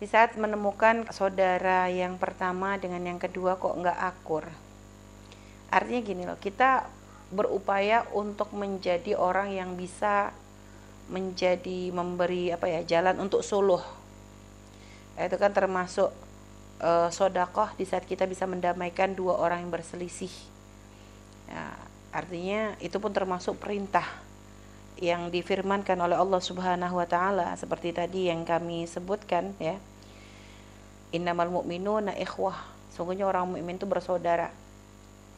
di saat menemukan saudara yang pertama dengan yang kedua kok nggak akur. Artinya gini loh, kita berupaya untuk menjadi orang yang bisa menjadi memberi apa ya jalan untuk suluh. Itu kan termasuk uh, sodakoh di saat kita bisa mendamaikan dua orang yang berselisih. Ya, artinya itu pun termasuk perintah yang difirmankan oleh Allah Subhanahu wa taala seperti tadi yang kami sebutkan ya. Innamal mu'minuna ikhwah. Sungguhnya orang mukmin itu bersaudara.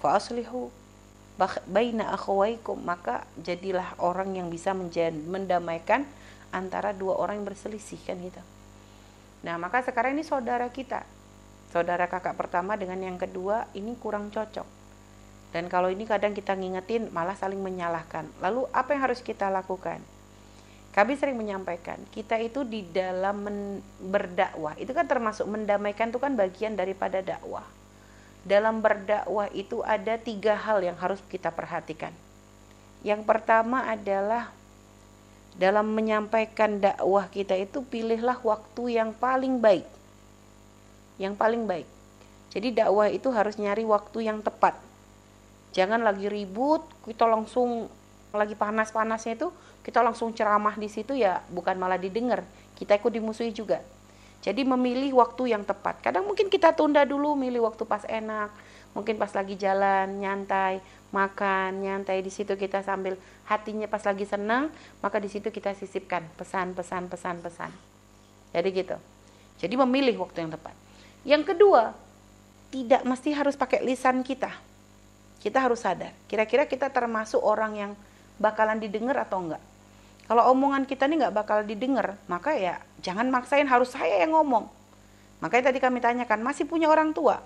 Fa aslihu baina akhwaikum maka jadilah orang yang bisa mendamaikan antara dua orang yang berselisih kan gitu. Nah, maka sekarang ini saudara kita. Saudara kakak pertama dengan yang kedua ini kurang cocok. Dan kalau ini kadang kita ngingetin malah saling menyalahkan. Lalu apa yang harus kita lakukan? Kami sering menyampaikan, kita itu di dalam berdakwah, itu kan termasuk mendamaikan itu kan bagian daripada dakwah dalam berdakwah itu ada tiga hal yang harus kita perhatikan. Yang pertama adalah dalam menyampaikan dakwah kita itu pilihlah waktu yang paling baik. Yang paling baik. Jadi dakwah itu harus nyari waktu yang tepat. Jangan lagi ribut, kita langsung lagi panas-panasnya itu kita langsung ceramah di situ ya bukan malah didengar, kita ikut dimusuhi juga. Jadi memilih waktu yang tepat. Kadang mungkin kita tunda dulu, milih waktu pas enak, mungkin pas lagi jalan, nyantai, makan, nyantai di situ kita sambil hatinya pas lagi senang, maka di situ kita sisipkan pesan-pesan pesan-pesan. Jadi gitu. Jadi memilih waktu yang tepat. Yang kedua, tidak mesti harus pakai lisan kita. Kita harus sadar, kira-kira kita termasuk orang yang bakalan didengar atau enggak. Kalau omongan kita ini nggak bakal didengar, maka ya jangan maksain harus saya yang ngomong. Makanya tadi kami tanyakan, masih punya orang tua?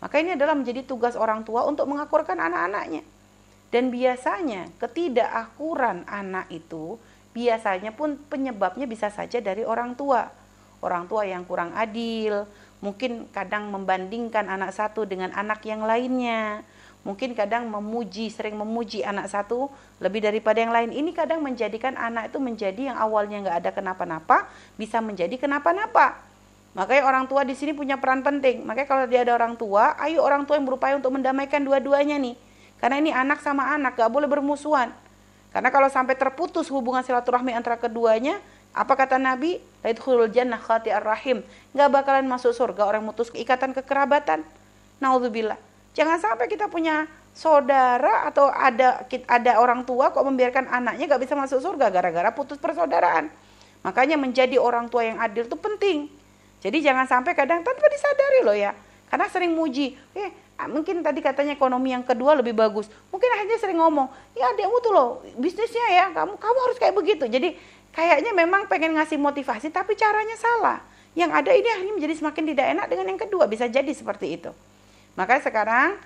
Maka ini adalah menjadi tugas orang tua untuk mengakurkan anak-anaknya. Dan biasanya ketidakakuran anak itu biasanya pun penyebabnya bisa saja dari orang tua. Orang tua yang kurang adil, mungkin kadang membandingkan anak satu dengan anak yang lainnya, mungkin kadang memuji, sering memuji anak satu lebih daripada yang lain. Ini kadang menjadikan anak itu menjadi yang awalnya nggak ada kenapa-napa, bisa menjadi kenapa-napa. Makanya orang tua di sini punya peran penting. Makanya kalau dia ada orang tua, ayo orang tua yang berupaya untuk mendamaikan dua-duanya nih. Karena ini anak sama anak, gak boleh bermusuhan. Karena kalau sampai terputus hubungan silaturahmi antara keduanya, apa kata Nabi? Laidkhulul jannah khati ar-rahim. Gak bakalan masuk surga orang mutus ikatan kekerabatan. Naudzubillah. Jangan sampai kita punya saudara atau ada ada orang tua kok membiarkan anaknya gak bisa masuk surga gara-gara putus persaudaraan. Makanya menjadi orang tua yang adil itu penting. Jadi jangan sampai kadang tanpa disadari loh ya. Karena sering muji, eh mungkin tadi katanya ekonomi yang kedua lebih bagus. Mungkin akhirnya sering ngomong, ya adikmu tuh loh bisnisnya ya, kamu kamu harus kayak begitu. Jadi kayaknya memang pengen ngasih motivasi tapi caranya salah. Yang ada ini akhirnya menjadi semakin tidak enak dengan yang kedua, bisa jadi seperti itu. Maka sekarang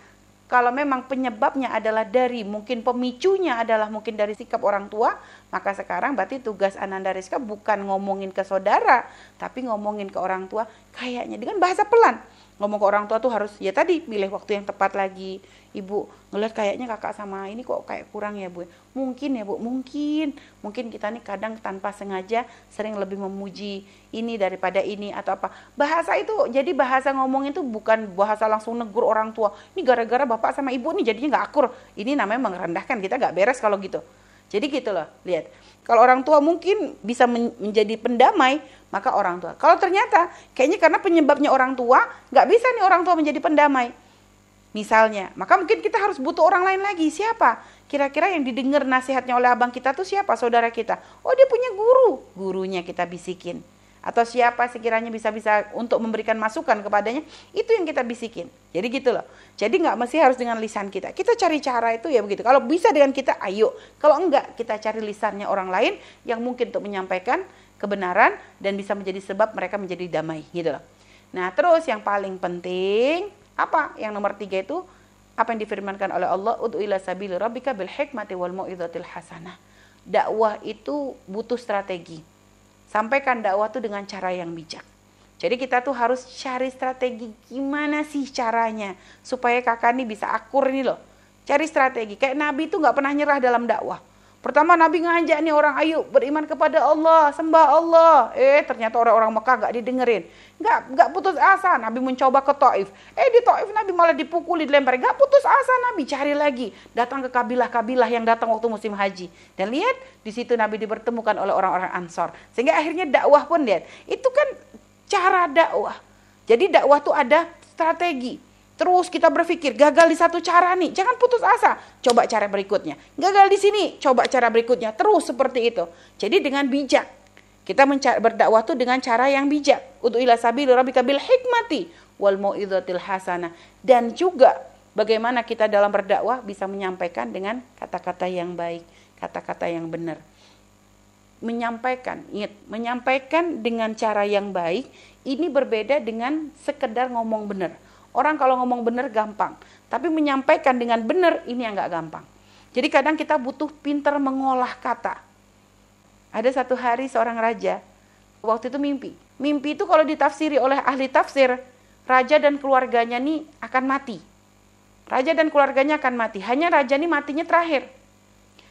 kalau memang penyebabnya adalah dari mungkin pemicunya adalah mungkin dari sikap orang tua, maka sekarang berarti tugas Ananda Rizka bukan ngomongin ke saudara, tapi ngomongin ke orang tua. Kayaknya dengan bahasa pelan. Ngomong ke orang tua tuh harus ya tadi pilih waktu yang tepat lagi. Ibu ngeliat kayaknya kakak sama ini kok kayak kurang ya bu? Mungkin ya bu? Mungkin. Mungkin kita nih kadang tanpa sengaja sering lebih memuji ini daripada ini atau apa. Bahasa itu jadi bahasa ngomong itu bukan bahasa langsung negur orang tua. Ini gara-gara bapak sama ibu nih jadinya nggak akur. Ini namanya merendahkan kita nggak beres kalau gitu jadi gitu loh lihat kalau orang tua mungkin bisa menjadi pendamai, maka orang tua. Kalau ternyata kayaknya karena penyebabnya orang tua, nggak bisa nih orang tua menjadi pendamai. Misalnya, maka mungkin kita harus butuh orang lain lagi. Siapa? Kira-kira yang didengar nasihatnya oleh abang kita tuh siapa? Saudara kita. Oh dia punya guru. Gurunya kita bisikin atau siapa sekiranya bisa-bisa untuk memberikan masukan kepadanya, itu yang kita bisikin. Jadi gitu loh. Jadi nggak mesti harus dengan lisan kita. Kita cari cara itu ya begitu. Kalau bisa dengan kita, ayo. Kalau enggak, kita cari lisannya orang lain yang mungkin untuk menyampaikan kebenaran dan bisa menjadi sebab mereka menjadi damai gitu loh. Nah terus yang paling penting apa? Yang nomor tiga itu apa yang difirmankan oleh Allah ud'u ila sabili rabbika bil hikmati wal hasanah. Dakwah itu butuh strategi Sampaikan dakwah itu dengan cara yang bijak. Jadi kita tuh harus cari strategi gimana sih caranya supaya kakak ini bisa akur ini loh. Cari strategi. Kayak Nabi itu nggak pernah nyerah dalam dakwah. Pertama Nabi ngajak nih orang ayo beriman kepada Allah, sembah Allah. Eh ternyata orang-orang Mekah gak didengerin. Gak, gak putus asa. Nabi mencoba ke Taif. Eh di Taif Nabi malah dipukuli, dilempar. Gak putus asa Nabi cari lagi. Datang ke kabilah-kabilah yang datang waktu musim haji. Dan lihat di situ Nabi dipertemukan oleh orang-orang Ansor. Sehingga akhirnya dakwah pun lihat. Itu kan cara dakwah. Jadi dakwah itu ada strategi. Terus kita berpikir, gagal di satu cara nih, jangan putus asa. Coba cara berikutnya. Gagal di sini, coba cara berikutnya. Terus seperti itu. Jadi dengan bijak. Kita berdakwah tuh dengan cara yang bijak. Untuk ila sabil rabbika bil hikmati wal mau'izatil hasanah. Dan juga bagaimana kita dalam berdakwah bisa menyampaikan dengan kata-kata yang baik, kata-kata yang benar. Menyampaikan, ingat, menyampaikan dengan cara yang baik ini berbeda dengan sekedar ngomong benar Orang kalau ngomong benar gampang, tapi menyampaikan dengan benar ini yang nggak gampang. Jadi kadang kita butuh pinter mengolah kata. Ada satu hari seorang raja, waktu itu mimpi. Mimpi itu kalau ditafsiri oleh ahli tafsir, raja dan keluarganya nih akan mati. Raja dan keluarganya akan mati. Hanya raja ini matinya terakhir.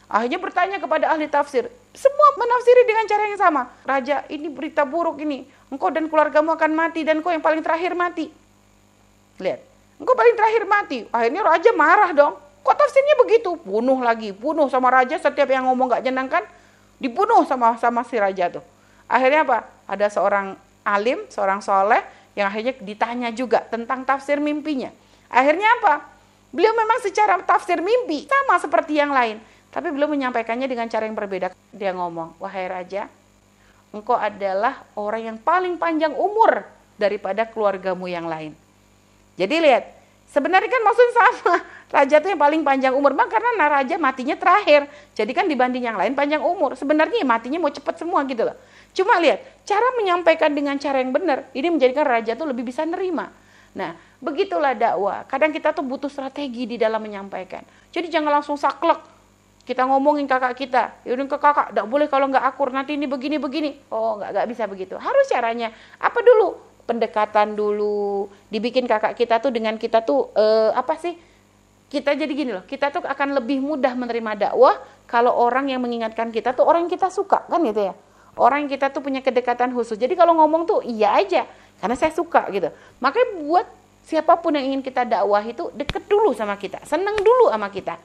Akhirnya bertanya kepada ahli tafsir. Semua menafsiri dengan cara yang sama. Raja, ini berita buruk ini. Engkau dan keluargamu akan mati dan engkau yang paling terakhir mati. Lihat, engkau paling terakhir mati. Akhirnya raja marah dong. Kok tafsirnya begitu? Bunuh lagi, bunuh sama raja. Setiap yang ngomong gak jenangkan, dibunuh sama sama si raja tuh. Akhirnya apa? Ada seorang alim, seorang soleh, yang akhirnya ditanya juga tentang tafsir mimpinya. Akhirnya apa? Beliau memang secara tafsir mimpi sama seperti yang lain. Tapi beliau menyampaikannya dengan cara yang berbeda. Dia ngomong, wahai raja, engkau adalah orang yang paling panjang umur daripada keluargamu yang lain. Jadi lihat, sebenarnya kan maksudnya sama. Raja itu yang paling panjang umur, bang karena nah, raja matinya terakhir. Jadi kan dibanding yang lain panjang umur. Sebenarnya ya matinya mau cepat semua gitu loh. Cuma lihat, cara menyampaikan dengan cara yang benar, ini menjadikan raja tuh lebih bisa nerima. Nah, begitulah dakwah. Kadang kita tuh butuh strategi di dalam menyampaikan. Jadi jangan langsung saklek. Kita ngomongin kakak kita, yaudah ke kakak, tidak boleh kalau nggak akur nanti ini begini begini. Oh, nggak bisa begitu. Harus caranya apa dulu? Pendekatan dulu dibikin kakak kita tuh dengan kita tuh uh, apa sih? Kita jadi gini loh kita tuh akan lebih mudah menerima dakwah kalau orang yang mengingatkan kita tuh orang yang kita suka kan gitu ya? Orang yang kita tuh punya kedekatan khusus. Jadi kalau ngomong tuh iya aja karena saya suka gitu. Makanya buat siapa pun yang ingin kita dakwah itu deket dulu sama kita seneng dulu sama kita.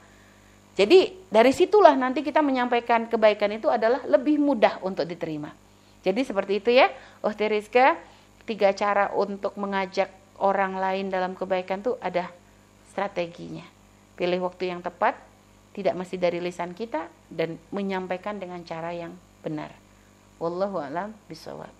Jadi dari situlah nanti kita menyampaikan kebaikan itu adalah lebih mudah untuk diterima. Jadi seperti itu ya Oh Teriska tiga cara untuk mengajak orang lain dalam kebaikan tuh ada strateginya. Pilih waktu yang tepat, tidak mesti dari lisan kita dan menyampaikan dengan cara yang benar. Wallahu a'lam bishawab.